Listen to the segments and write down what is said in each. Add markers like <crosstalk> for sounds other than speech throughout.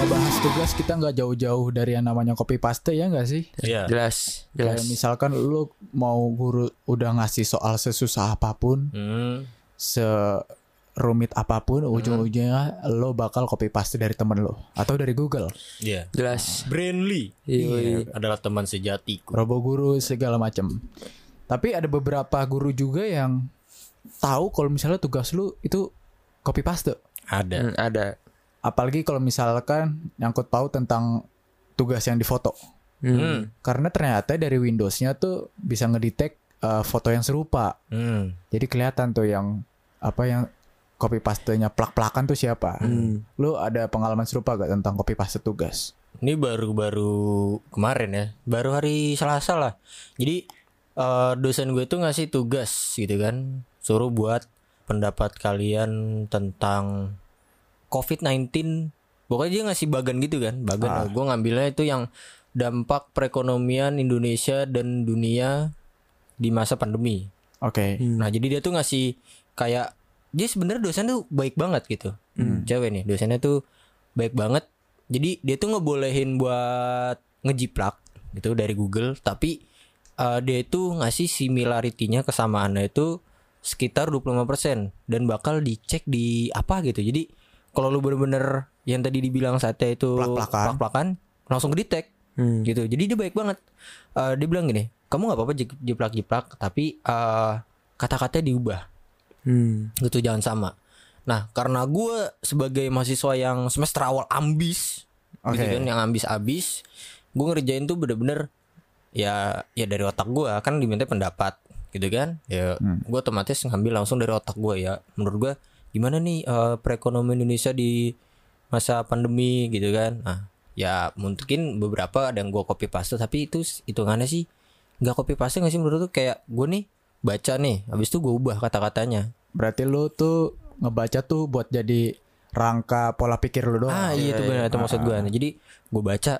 ngebahas tugas kita nggak jauh-jauh dari yang namanya copy paste ya nggak sih? Iya. Jelas, Kayak jelas. misalkan lu mau guru udah ngasih soal sesusah apa pun, Hmm. serumit apa pun, ujung-ujungnya lo bakal copy paste dari temen lo atau dari Google. Iya. Jelas. Brandly Iya. adalah teman sejatiku. Robo guru segala macam. Tapi ada beberapa guru juga yang tahu kalau misalnya tugas lu itu copy paste. Ada. Hmm, ada. Apalagi kalau misalkan nyangkut paut tentang tugas yang difoto. Hmm. Hmm. Karena ternyata dari Windows-nya tuh bisa ngedetect uh, foto yang serupa. Hmm. Jadi kelihatan tuh yang apa yang copy paste-nya plak-plakan tuh siapa. Hmm. Lu ada pengalaman serupa gak tentang copy paste tugas? Ini baru-baru kemarin ya, baru hari Selasa lah. Jadi eh, dosen gue tuh ngasih tugas gitu kan, suruh buat pendapat kalian tentang COVID-19. Pokoknya dia ngasih bagan gitu kan, bagan. Gue ngambilnya itu yang dampak perekonomian Indonesia dan dunia di masa pandemi. Oke. Nah jadi dia tuh ngasih kayak dia sebenarnya dosen tuh baik banget gitu. Cewek nih dosennya tuh baik banget. Jadi dia tuh ngebolehin buat ngejiplak gitu dari Google. Tapi eh, dia itu ngasih similarity-nya kesamaannya itu sekitar 25% dan bakal dicek di apa gitu. Jadi kalau lu bener-bener yang tadi dibilang sate itu Plak-plakan. plak-plakan langsung kedetek Hmm. gitu. Jadi dia baik banget. Eh, dia bilang gini kamu nggak apa-apa jip- jiplak-jiplak tapi eh, kata-katanya diubah. Hmm. gitu jangan sama. Nah karena gue sebagai mahasiswa yang semester awal ambis Oke. gitu kan yang ambis abis gue ngerjain tuh bener-bener ya ya dari otak gue kan diminta pendapat gitu kan? Ya gue otomatis ngambil langsung dari otak gue ya. Menurut gue gimana nih eh, perekonomian Indonesia di masa pandemi gitu kan nah ya mungkin beberapa ada yang gue copy paste tapi itu hitungannya sih nggak copy paste nggak sih menurut tuh kayak gue nih baca nih habis itu gue ubah kata-katanya Berarti lu tuh ngebaca tuh buat jadi rangka pola pikir lu doang. Ah iya itu benar itu maksud gue. Jadi gue baca,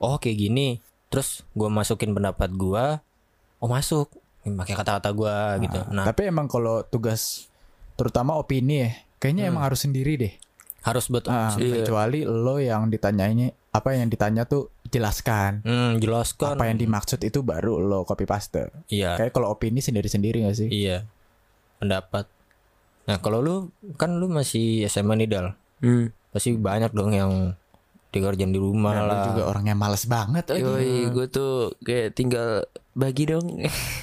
oh kayak gini. Terus gue masukin pendapat gue, oh masuk, pakai kata-kata gue gitu. Nah Tapi emang kalau tugas terutama opini ya, kayaknya emang harus sendiri deh. harus betul. Ah, kecuali lo yang ditanyainnya apa yang ditanya tuh jelaskan. Hmm, jelaskan. Apa yang dimaksud itu baru lo copy paste. Iya, Kayak kalau opini sendiri-sendiri gak sih? iya. Pendapat. Nah kalau lu kan lu masih SMA nih dal, Hmm. pasti banyak dong yang dikerjain di rumah Nah, lah. juga orang yang males banget lagi. Yoi, gue tuh kayak tinggal bagi dong.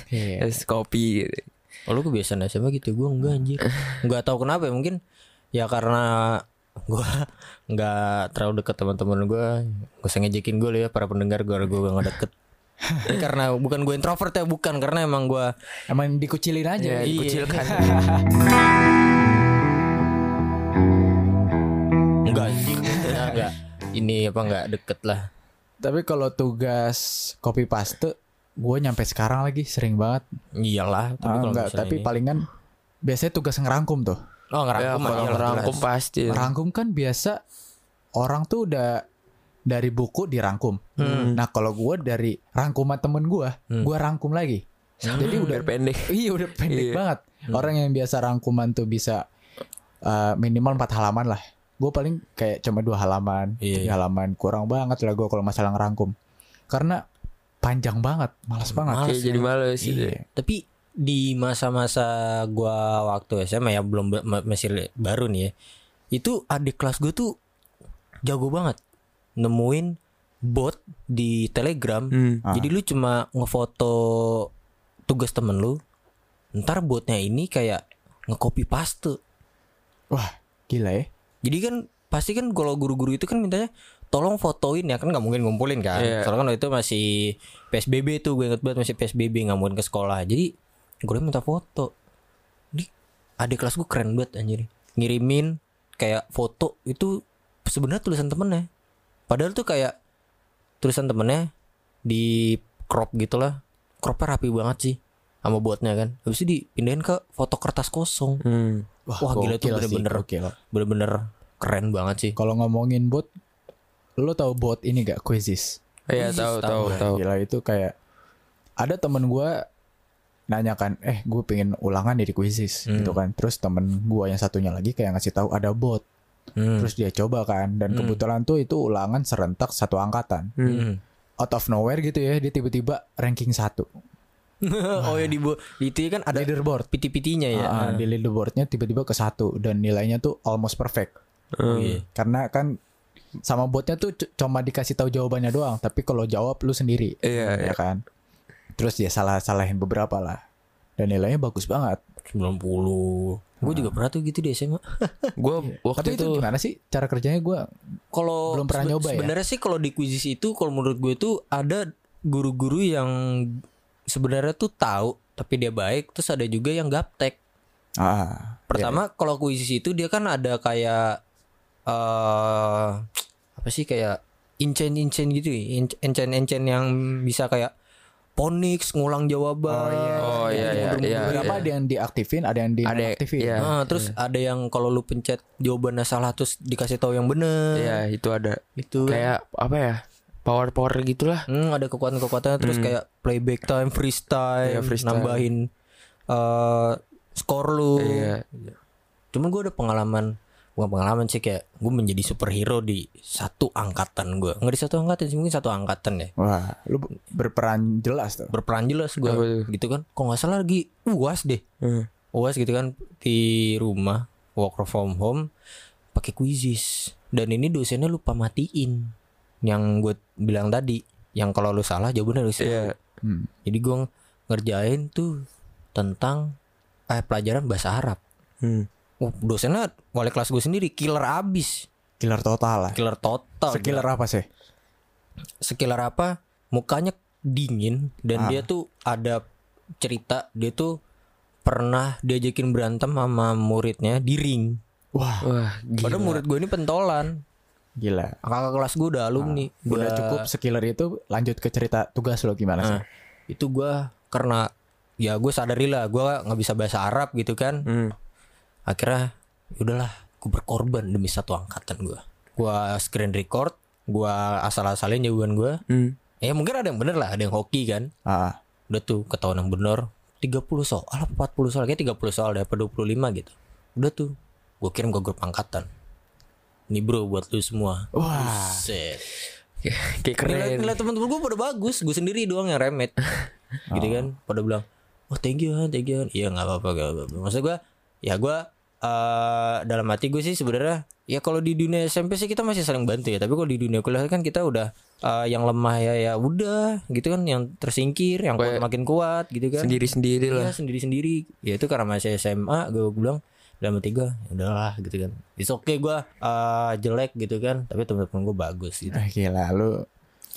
Iya. <laughs> Es kopi. gitu. Oh lu kebiasaan SMA gitu? Gue enggak anjir Enggak tahu kenapa ya Mungkin Ya karena Gue <laughs> Nggak terlalu deket teman-teman gue Gak usah ngejekin gue ya Para pendengar gue Gue gak deket. Ini karena bukan gue introvert ya Bukan. Karena emang gue Emang dikucilin aja. Ya, dikucilkan. <laughs> Enggak anjir Enggak, enggak. Ini apa enggak deket lah. Tapi kalau tugas copy paste, gue nyampe sekarang lagi sering banget. Iyalah Tapi Ah, kalau enggak, tapi ini- palingan biasanya tugas ngerangkum tuh. Oh Ya, ngerangkum kalau iyalah, ngerangkum jelas. pasti. Rangkum kan biasa orang tuh udah dari buku dirangkum. Hmm. Nah kalau gue dari rangkuman temen gue, gue rangkum lagi. Jadi udah pendek. <laughs> iya udah pendek Iya. banget. Orang yang biasa rangkuman tuh bisa uh, minimal 4 halaman lah. Gue paling kayak cuma dua halaman, Iya, tiga halaman. Kurang banget lah gue kalau masalah ngerangkum. Karena panjang banget, malas banget. Males jadi males gitu. Iya. Tapi di masa-masa gua waktu SMA ya belum masih baru nih ya. Itu adik kelas gue tuh jago banget nemuin bot di Telegram. Hmm. Jadi lu cuma ngefoto tugas temen lu. Ntar botnya ini kayak nge-copy paste. Wah gila ya. Jadi kan pasti kan kalau guru-guru itu kan mintanya tolong fotoin ya kan nggak mungkin ngumpulin kan. Iya. Soalnya kan waktu itu masih PSBB tuh gue inget banget masih PSBB nggak mungkin ke sekolah. Jadi gue minta foto. Di adik kelas gue keren banget anjir. Ngirimin kayak foto itu sebenarnya tulisan temennya. Padahal tuh kayak tulisan temennya di crop gitulah. Cropnya rapi banget sih sama buatnya kan. Habis itu dipindahin ke foto kertas kosong. Hmm. Wah, gila tuh bener-bener bener-bener keren banget sih. Kalau ngomongin bot, lo tau bot ini gak Quizzes? Iya tahu tahu. tahu. Gila itu kayak ada temen gue nanya kan, eh gue pengen ulangan dari Quizzes Hmm. gitu kan. Terus temen gue yang satunya lagi kayak ngasih tahu ada bot. Hmm. Terus dia coba kan dan kebetulan tuh itu ulangan serentak satu angkatan. Hmm. Out of nowhere gitu ya dia tiba-tiba ranking satu. <laughs> oh ya di, di itu kan ada Leaderboard. piti-pitinya ya. Ah, di leaderboardnya tiba-tiba ke satu dan nilainya tuh almost perfect. Iya. Karena kan sama botnya tuh cuma dikasih tahu jawabannya doang, tapi kalau jawab lu sendiri. Iya, ya kan. Terus dia salah-salahin beberapa lah. Dan nilainya bagus banget. 90. Gue juga pernah tuh gitu di SMA. <laughs> Gue waktu Tapi itu itu gimana sih cara kerjanya gua Kalau Belum pernah sebe- nyoba ya? Sebenarnya sih kalau di quizzes itu kalau menurut gue tuh ada guru-guru yang sebenarnya tuh tahu tapi dia baik, terus ada juga yang gaptek. ah Pertama kalau quizzes itu dia kan ada kayak eh apa sih kayak incen-incen gitu ya, in- encen-encen yang bisa kayak Ponix ngulang jawaban. Oh, iya, iya, iya. beberapa ada yang diaktifin, ada yang diaktifin. iya. Nah, terus ada yang kalau lu pencet jawabannya salah terus dikasih tahu yang bener. ya itu ada Itu kayak apa ya power power gitulah. Hmm, ada kekuatan-kekuatan terus kayak playback time, freestyle, Iya, freestyle. nambahin eh skor lu. Iya. Cuman gue ada pengalaman bukan pengalaman sih kayak gue menjadi superhero di satu angkatan gue nggak di satu angkatan sih mungkin satu angkatan ya Wah, lu berperan jelas tuh. berperan jelas gue gitu kan kok nggak salah lagi uas deh Hmm. uas gitu kan di rumah work from home pakai quizzes dan ini dosennya lupa matiin yang gue bilang tadi yang kalau lu salah jawabannya lu salah Iya. Hmm. jadi gue ngerjain tuh tentang eh, pelajaran bahasa Arab Hmm. Oh, dosennya wali kelas gue sendiri killer abis Killer total lah. killer total Sekiller apa sih? sekiller apa mukanya dingin dan dia tuh ada cerita dia tuh pernah diajakin berantem sama muridnya di ring Wah, Wah, padahal murid gue ini pentolan gila. kakak kelas gue udah alumni Udah Gua- cukup sekiller itu lanjut ke cerita tugas lo gimana sih? Nah, itu gue karena ya gue sadari lah gue nggak bisa bahasa Arab gitu kan Hmm. Akhirnya ya udahlah gue berkorban demi satu angkatan gue gue screen record gue asal-asalin jawaban gue Hmm. ya mungkin ada yang bener lah ada yang hoki kan Ah, udah tuh ketahuan yang bener 30 soal apa 40 soal kayak 30 soal deh apa 25 gitu udah tuh gue kirim ke grup angkatan nih bro buat lu semua Wah. Buset. Kayak nilai, keren. nilai teman-teman gue pada bagus gue sendiri doang yang remet gitu kan pada bilang oh thank you Han, thank you Han." iya nggak apa-apa nggak apa-apa maksud gue ya gue eh dalam hati gue sih sebenarnya ya kalau di dunia SMP sih kita masih saling bantu ya tapi kalau di dunia kuliah kan kita udah eh, yang lemah ya ya udah gitu kan yang tersingkir yang kuat makin kuat gitu kan Sendiri-sendiri Iya lah. sendiri-sendiri Ya itu karena masih SMA Gue bilang dalam hati gue "Ya udahlah gitu kan It's okay gue uh, jelek gitu kan Tapi temen-temen gue bagus gitu Eh, gila lu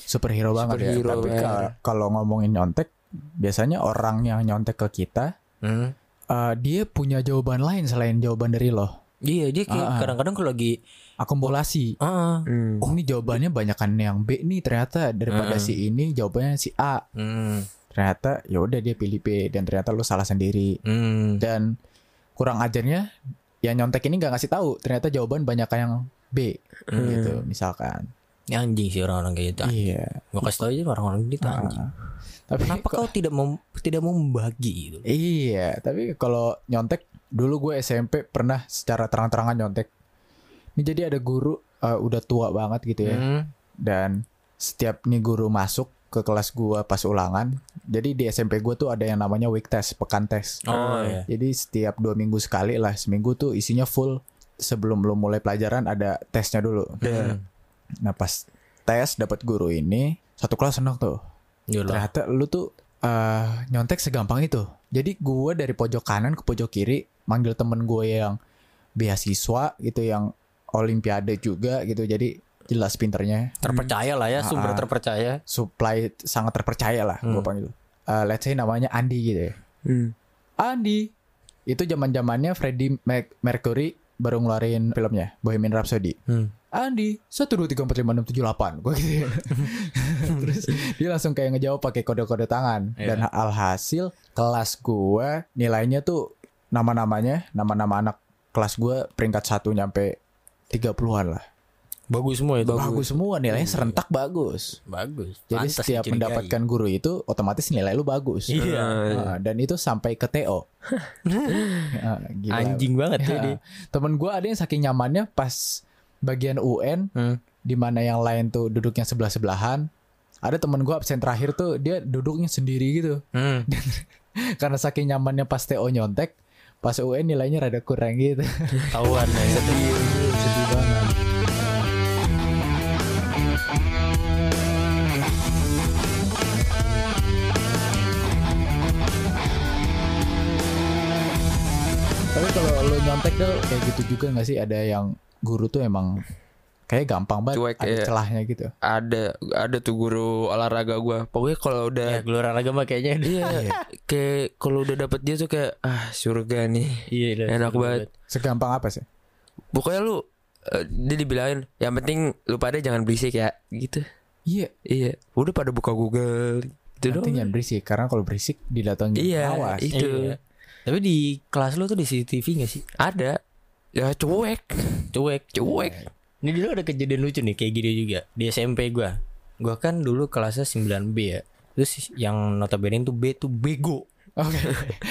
superhero banget ya. Superhero, Tapi man. kalau- kalau ngomongin nyontek, biasanya orang yang nyontek ke kita, Hmm. Eh, dia punya jawaban lain selain jawaban dari lo. Iya dia kayak kadang-kadang kalau lagi Akumulasi. ah Hmm. Oh ini jawabannya banyakan yang B nih ternyata daripada si ini jawabannya si A. hmm, Ternyata ya udah dia pilih B dan ternyata lu salah sendiri. hmm. Dan kurang ajarnya yang nyontek ini nggak ngasih tahu ternyata jawaban banyak yang B gitu misalkan. Ya, anjing sih orang-orang kayak gitu Iya. Gue kasih tau aja orang-orang gitu anjing Ah. Tapi Kenapa kau tidak mau tidak mau membagi gitu Iya, tapi kalau nyontek dulu gue SMP pernah secara terang-terangan nyontek. Ini jadi ada guru eh, udah tua banget gitu ya. Hmm. Dan setiap nih guru masuk ke kelas gua pas ulangan. Jadi di SMP gue tuh ada yang namanya week test, pekan tes. Oh iya Jadi setiap dua minggu sekali lah, seminggu tuh isinya full. Sebelum belum mulai pelajaran ada tesnya dulu. Hmm. Nah pas tes dapat guru ini, satu kelas seneng tuh. Yalah. Ternyata lu tuh eh, nyontek segampang itu. Jadi gue dari pojok kanan ke pojok kiri manggil temen gue yang beasiswa gitu yang olimpiade juga gitu. Jadi jelas pinternya, Terpercaya lah ya Sumber Ah. terpercaya supply sangat terpercaya lah gue Hmm. panggil. Eh, let's say namanya Andi gitu ya. Hmm. Andi itu zaman zamannya Freddie Mac- Mercury baru ngeluarin filmnya Bohemian Rhapsody. hmm. Andi satu dua tiga empat lima enam tujuh delapan gue gitu ya. <laughs> terus dia langsung kayak ngejawab pakai kode-kode tangan Iya. dan alhasil kelas gue nilainya tuh nama-namanya nama-nama anak kelas gue peringkat satu nyampe 30-an lah Bagus semua itu. bagus semua nilainya serentak bagus Bagus. jadi Pantas setiap dicurigai. mendapatkan guru itu otomatis nilai lu bagus Iya. Nah, dan itu sampai ke TO Nah, <laughs> gila. Anjing banget Ya. dia. temen gue ada yang saking nyamannya pas bagian UN Hmm. di mana yang lain tuh duduknya sebelah sebelahan ada temen gue absen terakhir tuh dia duduknya sendiri gitu Hmm. <laughs> karena saking nyamannya pas TO nyontek pas UN nilainya rada kurang gitu <laughs> Tahuan ya. sedih sedih banget tapi kalau lo nyontek tuh kayak gitu juga nggak sih ada yang guru tuh emang kayak gampang banget Cuek, ada iya. celahnya gitu. Ada ada tuh guru olahraga gua. Pokoknya kalau Ya, udah gelora olahraga mah kayaknya. Iya kayak kalau udah dapet dia tuh kayak ah surga nih. Iya, udah, Enak seru banget. segampang apa sih? Pokoknya lu eh, dia dibilangin yang penting lu pada jangan berisik ya gitu. Iya. Iya. Udah pada buka Google gitu penting doang. jangan berisik karena kalau berisik didatengin iya awas itu. Iya. Tapi di kelas lu tuh di CCTV gak sih? ada ya cuek Cuek. cuek Ini dulu ada kejadian lucu nih kayak gini juga di SMP gua. Gua kan dulu kelasnya 9B ya. Terus yang notabene tuh B tuh bego. oke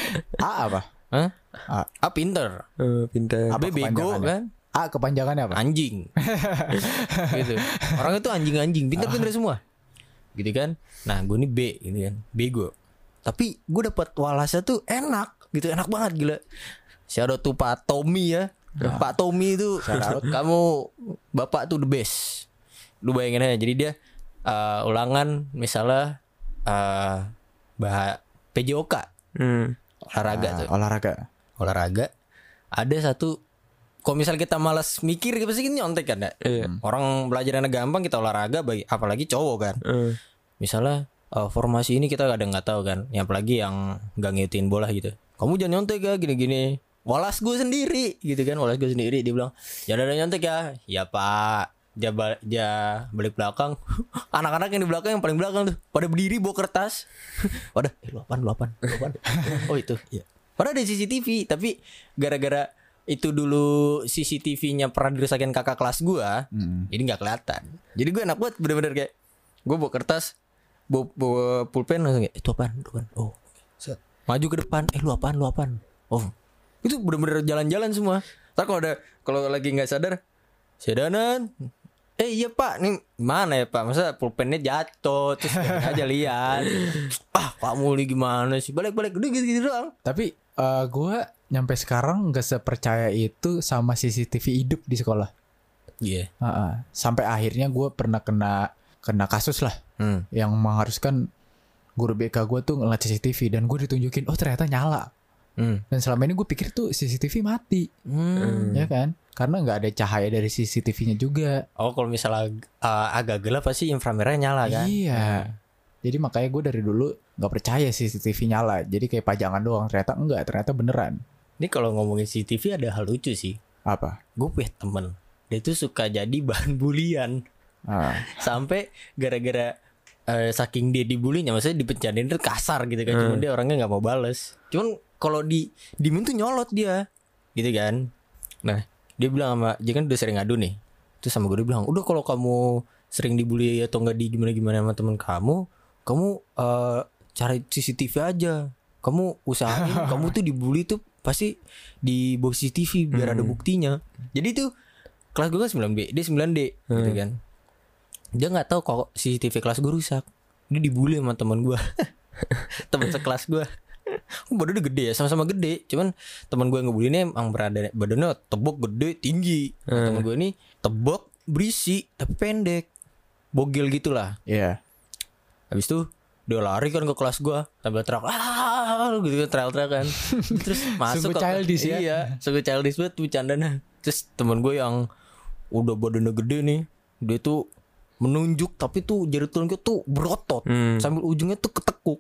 <laughs> A apa Hah? A. A pinter. Eh, pintar Apa B bego kan? A kepanjangannya apa Anjing. <laughs> gitu. Orang itu anjing-anjing, pinter-pinter semua. Gitu kan? Nah, gue nih B gitu kan. Bego. Tapi gue dapat walasnya tuh enak gitu, enak banget gila. Shout out tuh Pak Tommy ya. Pak Tommy itu kamu bapak tuh the best. Lu bayangin aja jadi dia eh, ulangan misalnya eh bah PJOK hmm. olahraga Ah, tuh. olahraga Olahraga ada satu kalau misal kita malas mikir pasti kita nyontek kan ya? Iya. Orang belajarnya gampang kita olahraga bagi apalagi cowok kan. Eh, Misalnya eh, formasi ini kita kadang nggak tahu kan. Yang apalagi yang nggak ngikutin bola gitu. Kamu jangan nyontek ya gini-gini. Walas gue sendiri gitu kan. Walas gue sendiri dia bilang jangan ada nyontek ya. Ya pak. Ja, ba- ja balik belakang <laughs> Anak-anak yang di belakang yang paling belakang tuh Pada berdiri bawa kertas <laughs> Wadah eh, lu apaan lu apaan lu apaan Oh itu <laughs> iya. Padahal ada CCTV Tapi gara-gara itu dulu CCTV-nya pernah dirusakin kakak kelas gua Hmm. jadi nggak kelihatan jadi gue enak banget bener-bener kayak gue bawa kertas bawa, bawa pulpen langsung kayak itu apaan itu apaan oh set. maju ke depan eh lu apaan lu apaan oh itu bener-bener jalan-jalan semua. Ntar kalau ada kalau lagi nggak sadar sedanan. Eh iya pak. Nih mana ya pak? Masa pulpennya jatuh. Terus aja lihat. Ah kamu nih gimana sih? Balik-balik udah gitu-gitu doang. Tapi eh gue nyampe sekarang nggak sepercaya itu sama CCTV hidup di sekolah. Iya. Ah, ah. sampai akhirnya gue pernah kena kena kasus lah. Hmm. yang mengharuskan guru BK gue tuh ngeliat CCTV dan gue ditunjukin oh ternyata nyala Hmm. dan selama ini gue pikir tuh CCTV mati. Hmm. ya kan? Karena nggak ada cahaya dari CCTV-nya juga. Oh kalau misalnya uh, agak gelap pasti inframerah nyala kan? iya. Jadi makanya gue dari dulu nggak percaya CCTV nyala. Jadi kayak pajangan doang. Ternyata enggak. Ternyata beneran. Ini kalau ngomongin CCTV ada hal lucu sih. apa? Gue punya temen, dia tuh suka jadi bahan bulian. Ah. sampai gara-gara eh, saking dia dibulinya, maksudnya dipencanin itu kasar gitu kan. Cuman dia orangnya nggak mau bales. Cuman kalau di dimin tuh nyolot dia, gitu kan. Nah dia bilang sama, dia kan udah sering ngadu nih. Terus sama gue dia bilang, udah kalau kamu sering dibully atau nggak di gimana gimana sama temen kamu, kamu eh, cari CCTV aja. Kamu usahain, <laughs> kamu tuh dibully tuh pasti di bawah CCTV biar ada buktinya. Jadi tuh kelas gue kan 9B, dia 9D gitu kan. Dia nggak tahu kok CCTV kelas gue rusak. Dia dibully sama teman gue. <laughs> teman sekelas gue. Badannya gede ya, sama-sama gede. Cuman teman gue yang ngebully ini emang berada badannya tebok gede tinggi. Nah, Teman gue ini tebok berisi tapi pendek. Bogil gitulah. Iya Habis itu dia lari kan ke kelas gua sambil teriak ah gitu kan teriak-teriak kan <laughs> terus masuk ke- childish ya. iya sungguh childish banget bercandanya terus teman gue yang udah badannya gede nih dia tuh menunjuk tapi tuh jari tulangnya tuh berotot. Hmm. sambil ujungnya tuh ketekuk.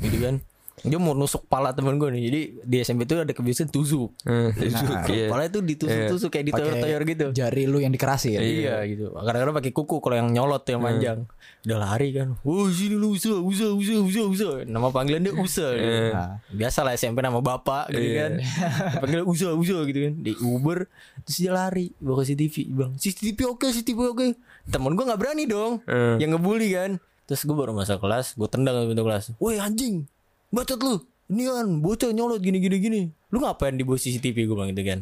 Gitu kan. Dia mau nusuk pala temen gue nih. Jadi di SMP itu ada kebiasaan tusuk. Hmm, tusuk, iya. pala itu ditusuk-tusuk kayak ditoyor-toyor gitu. jari lu yang dikerasin. Iya. Gitu. Kadang-kadang pakai kuku kalau yang nyolot tuh yang panjang. Udah lari kan. Oh sini lu usa usa usa usa usa. Nama panggilan dia usa. <laughs> gitu. Nah, Biasa lah SMP nama bapak gitu kan. <laughs> Panggil usa usa gitu kan. Di Uber terus dia lari bawa CCTV. Bang CCTV oke CCTV oke. Temen gue nggak berani dong. Hmm. Yang ngebully kan. Terus gue baru masuk kelas. Gue tendang ke pintu kelas. Woi anjing. Bacot lu. Ini kan bocah nyolot gini gini gini. Lu ngapain di bawah CCTV gue bang gitu kan.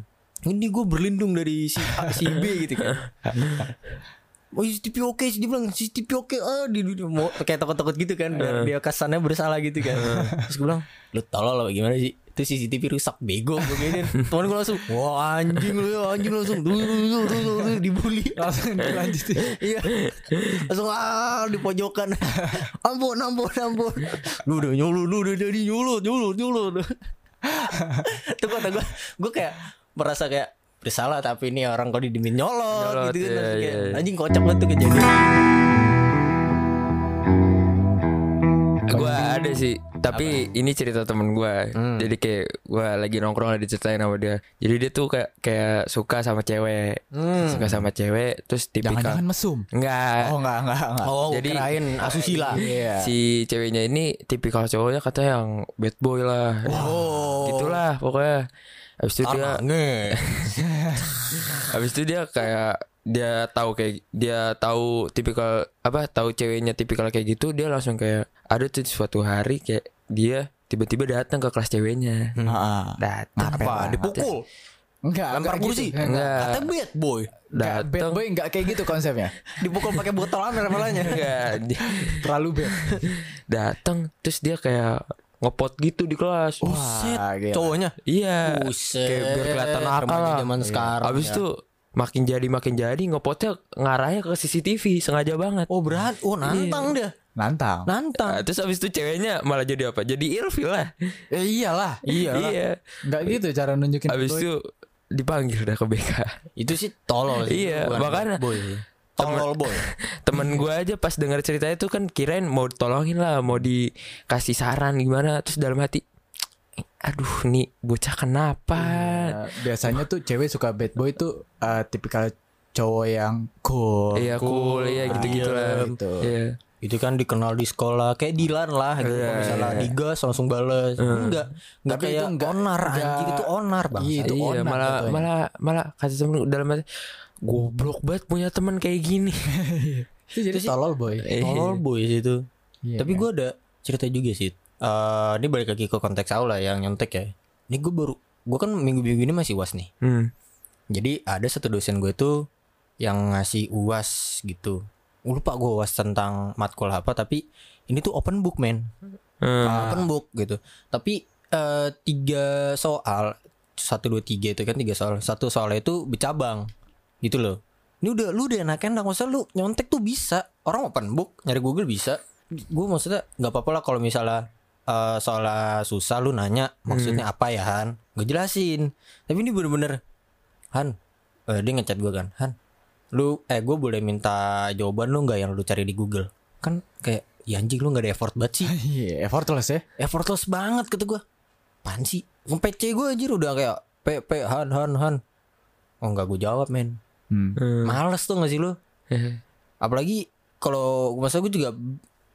Ini gue berlindung dari si A, si B gitu kan. <laughs> Oh CCTV oke sih dia bilang CCTV oke ah di, di- mau kayak takut-takut gitu kan biar dia kesannya bersalah gitu kan. Terus gue bilang lu tolol lo gimana sih? Itu CCTV rusak bego gue giniin temen gue langsung wah anjing lu anjing langsung duh, duh, duh, dibully. Langsung dilanjutin. Iya. Langsung ah di pojokan. Ampun ampun ampun. Lu udah nyolot lu udah jadi nyolot nyolot nyolot tuh kata gue gue kayak merasa kayak bersalah tapi ini orang kok didimin nyolot, Nyolot, gitu kan iya, Terus kayak, iya. anjing kocak banget tuh kejadian ada sih Tapi ini cerita temen gue Hmm. Jadi kayak gue lagi nongkrong lagi diceritain sama dia. Jadi dia tuh kayak kayak suka sama cewek. Hmm. Suka sama cewek Terus tipikal jangan-jangan mesum? Enggak. Oh enggak enggak enggak. Oh Jadi- kirain asusila. Iya. Si ceweknya ini tipikal cowoknya katanya yang bad boy lah. Oh Gitulah pokoknya. Habis itu dia <laughs> Habis itu dia kayak dia tahu kayak dia tahu tipikal apa tahu ceweknya tipikal kayak gitu dia langsung kayak ada tuh suatu hari kayak dia tiba-tiba datang ke kelas ceweknya. Ah, datang. Apa? Dipukul? Enggak lempar kursi? gitu. enggak. Kata bad boy. Enggak, bad datang boy enggak kayak gitu konsepnya. <laughs> Dipukul pakai botol amer malahnya <laughs> enggak terlalu bad. <laughs> Datang terus dia kayak ngepot gitu di kelas. Wah, gila. cowoknya. Iya. Buset, kayak biar kelihatan nakal. lah zaman sekarang Habis ya. itu makin jadi makin jadi ngepotnya ngarahnya ke CCTV sengaja banget. Oh berat. Oh nantang dia nantang nantang Nah, terus habis itu ceweknya malah jadi apa? Jadi ilfil lah. eh, iyalah Iya. enggak gitu cara nunjukin Habis bad boy. itu dipanggil udah ke BK. itu sih tolol sih, Iya, makanya- bad boy tolol boy <laughs> Temen gue aja pas dengar cerita itu kan kirain mau tolongin lah, mau dikasih saran gimana, terus dalam hati aduh nih bocah kenapa? Nah, biasanya tuh cewek suka bad boy tuh eh, tipikal cowok yang cool Iya cool, iya gitu-gitu lah. gitu. Iya. Itu kan dikenal di sekolah kayak Dilan lah gitu Iya, Kalau misalnya iya. digas langsung balas enggak enggak Tapi kayak itu enggak- onar enggak- anjing itu onar bang. Iya, itu iya, onar malah jatuhnya. malah malah kata temen dalam hati goblok banget punya teman kayak gini. <laughs> itu jadi tolol boy. Tolol boy sih itu. Iya, tapi gue ada cerita juga sih. Eh ini balik lagi ke konteks aula yang nyontek ya. Ini gue baru gue kan minggu-minggu ini masih uas nih. Hmm. Jadi ada satu dosen gue tuh yang ngasih uas gitu. Lupa gue uas tentang matkul apa tapi ini tuh open book men. Hmm. Open book gitu. Tapi eh, tiga soal satu dua tiga itu kan tiga soal. Satu soalnya itu bercabang gitu loh. Ini udah lu udah enak-enak maksudnya lu nyontek tuh bisa. Orang open book nyari Google bisa. Gue maksudnya nggak apa-apa lah kalau misalnya eh, soalnya susah lu nanya maksudnya apa ya Han. Gue jelasin. Tapi ini bener-bener Han, eh, dia ngechat gue kan, Han, lu eh gue boleh minta jawaban lu nggak yang lu cari di Google? Kan kayak ya anjing lu nggak ada effort banget sih, <laughs> Iya, effortless ya. effortless banget kata gue. Pan sih, PC gue anjir udah kayak P P Han Han Han. Oh nggak gue jawab men, Hmm. Hmm. males tuh gak sih lu? Apalagi kalau masa gue juga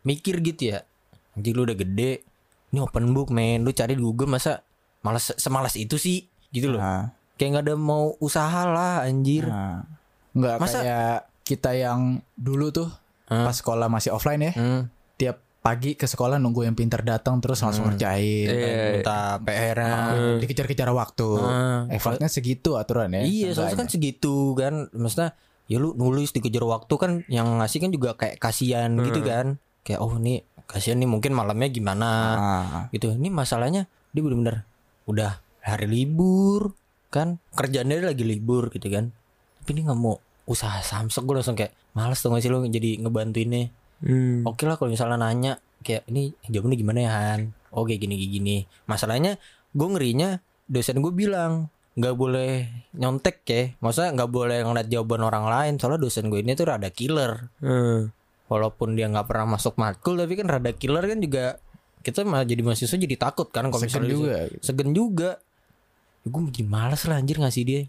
mikir gitu ya, anjing lu udah gede, ini open book men, lu cari di Google masa malas semalas itu sih, gitu loh. Nah, Kayak nggak ada mau usaha lah anjir. nah. Nggak Masa- kayak kita yang dulu tuh Hah? pas sekolah masih offline ya. Hmm. Tiap pagi ke sekolah nunggu yang pintar datang terus langsung ngerjain. Iya. minta PR. Ah, Dikejar-kejar waktu. Ah. Effortnya segitu aturan ya. Iya, soalnya kan segitu kan. Maksudnya ya lu nulis dikejar waktu kan yang ngasih kan juga kayak kasihan gitu kan. Kayak oh nih kasihan nih mungkin malamnya gimana Ah. gitu. Ini masalahnya dia bener-bener udah hari libur kan kerjaannya dia lagi libur gitu kan. Tapi ini nggak mau usaha samsek gue langsung kayak males tuh gak sih lu jadi ngebantuinnya. Hmm. Oke lah kalau misalnya nanya kayak ini jawabannya gimana ya Han? Oh kayak gini gini. Masalahnya gue ngerinya dosen gue bilang nggak boleh nyontek ya. Maksudnya nggak boleh ngeliat jawaban orang lain. Soalnya dosen gue ini tuh rada killer. Hmm. Walaupun dia nggak pernah masuk matkul tapi kan rada killer kan juga kita malah jadi mahasiswa jadi takut kan kalau Segen misalnya juga gitu. segen juga ya, gue jadi malas lah anjir ngasih dia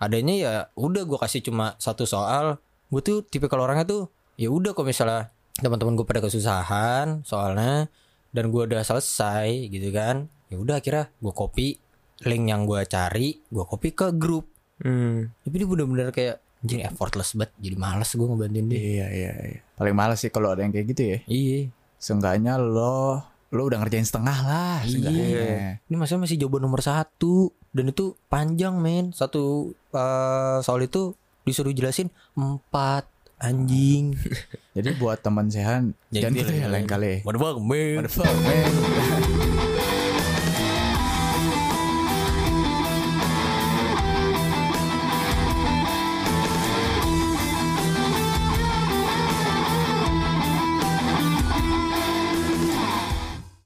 adanya ya udah gue kasih cuma satu soal gue tuh tipe kalau orangnya tuh ya udah kalau misalnya teman-teman gue pada kesusahan soalnya dan gue udah selesai gitu kan ya udah akhirnya gue copy link yang gue cari gue copy ke grup Hmm. tapi dia bener-bener kayak anjir effortless banget jadi malas gue ngebantuin dia Iya iya iya. Paling males sih kalau ada yang kayak gitu ya. iya Seenggaknya lo lo udah ngerjain setengah lah. seenggaknya. Iya. Ini masalah masih jawaban nomor satu dan itu panjang men. Satu eh, soal itu disuruh jelasin empat anjing. <laughs> Jadi buat teman sehan jangan gitu ya lain kali. Fuck, man? Fuck, man?